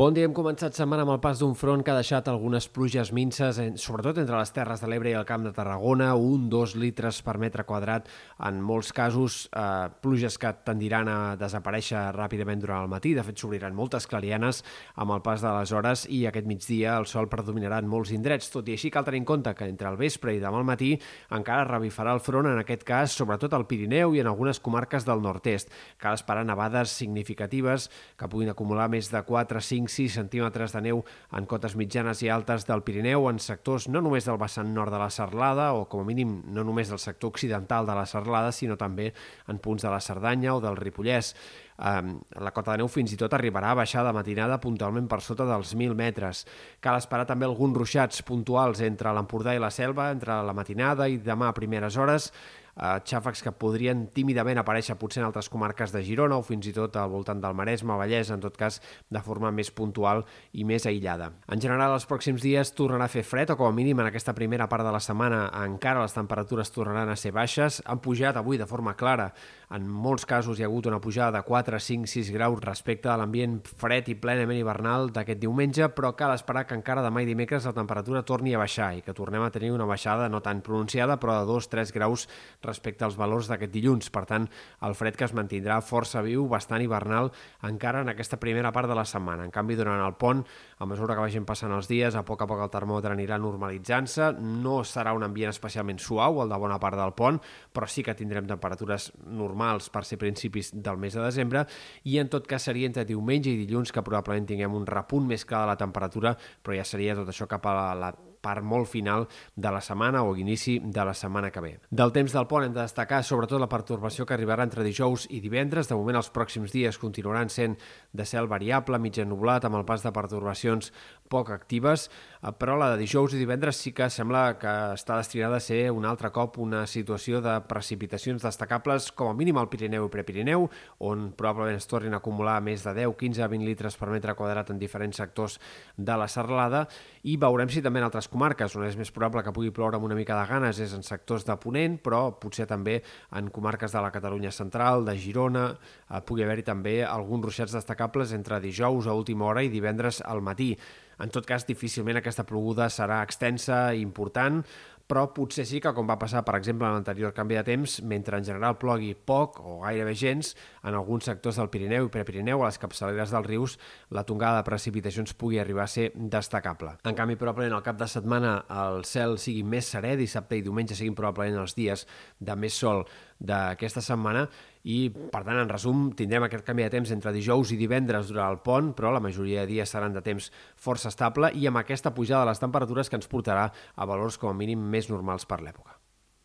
Bon dia, hem començat setmana amb el pas d'un front que ha deixat algunes pluges minces, sobretot entre les Terres de l'Ebre i el Camp de Tarragona, un, dos litres per metre quadrat, en molts casos, eh, pluges que tendiran a desaparèixer ràpidament durant el matí, de fet s'obriran moltes clarianes amb el pas de les hores i aquest migdia el sol predominarà en molts indrets, tot i així cal tenir en compte que entre el vespre i demà al matí encara revifarà el front, en aquest cas, sobretot al Pirineu i en algunes comarques del nord-est. Cal esperar nevades significatives que puguin acumular més de 4 5 5-6 centímetres de neu en cotes mitjanes i altes del Pirineu, en sectors no només del vessant nord de la Serlada, o com a mínim no només del sector occidental de la Serlada, sinó també en punts de la Cerdanya o del Ripollès. la cota de neu fins i tot arribarà a baixar de matinada puntualment per sota dels 1.000 metres. Cal esperar també alguns ruixats puntuals entre l'Empordà i la Selva, entre la matinada i demà a primeres hores, eh, xàfecs que podrien tímidament aparèixer potser en altres comarques de Girona o fins i tot al voltant del Maresme, Vallès, en tot cas de forma més puntual i més aïllada. En general, els pròxims dies tornarà a fer fred, o com a mínim en aquesta primera part de la setmana encara les temperatures tornaran a ser baixes. Han pujat avui de forma clara. En molts casos hi ha hagut una pujada de 4, 5, 6 graus respecte a l'ambient fred i plenament hivernal d'aquest diumenge, però cal esperar que encara demà i dimecres la temperatura torni a baixar i que tornem a tenir una baixada no tan pronunciada, però de 2-3 graus als valors d'aquest dilluns. Per tant, el fred que es mantindrà força viu, bastant hivernal, encara en aquesta primera part de la setmana. En canvi, durant el pont, a mesura que vagin passant els dies, a poc a poc el termòmetre anirà normalitzant-se. No serà un ambient especialment suau, el de bona part del pont, però sí que tindrem temperatures normals per ser principis del mes de desembre i en tot cas seria entre diumenge i dilluns que probablement tinguem un repunt més clar de la temperatura, però ja seria tot això cap a la, la part molt final de la setmana o inici de la setmana que ve. Del temps del pont hem de destacar sobretot la pertorbació que arribarà entre dijous i divendres. De moment els pròxims dies continuaran sent de cel variable, mitja nublat, amb el pas de pertorbacions poc actives, eh, però la de dijous i divendres sí que sembla que està destinada a ser un altre cop una situació de precipitacions destacables, com a mínim al Pirineu i Prepirineu, on probablement es tornin a acumular més de 10, 15, 20 litres per metre quadrat en diferents sectors de la serralada, i veurem si també en altres comarques on és més probable que pugui ploure amb una mica de ganes és en sectors de Ponent, però potser també en comarques de la Catalunya central, de Girona, eh, pugui haver-hi també alguns ruixats destacables entre dijous a última hora i divendres al matí. En tot cas, difícilment aquesta ploguda serà extensa i important, però potser sí que, com va passar, per exemple, en l'anterior canvi de temps, mentre en general plogui poc o gairebé gens, en alguns sectors del Pirineu i Prepirineu, a les capçaleres dels rius, la tongada de precipitacions pugui arribar a ser destacable. En canvi, probablement al cap de setmana el cel sigui més serè, dissabte i diumenge siguin probablement els dies de més sol d'aquesta setmana i, per tant, en resum, tindrem aquest canvi de temps entre dijous i divendres durant el pont, però la majoria de dies seran de temps força estable i amb aquesta pujada de les temperatures que ens portarà a valors com a mínim més normals per l'època.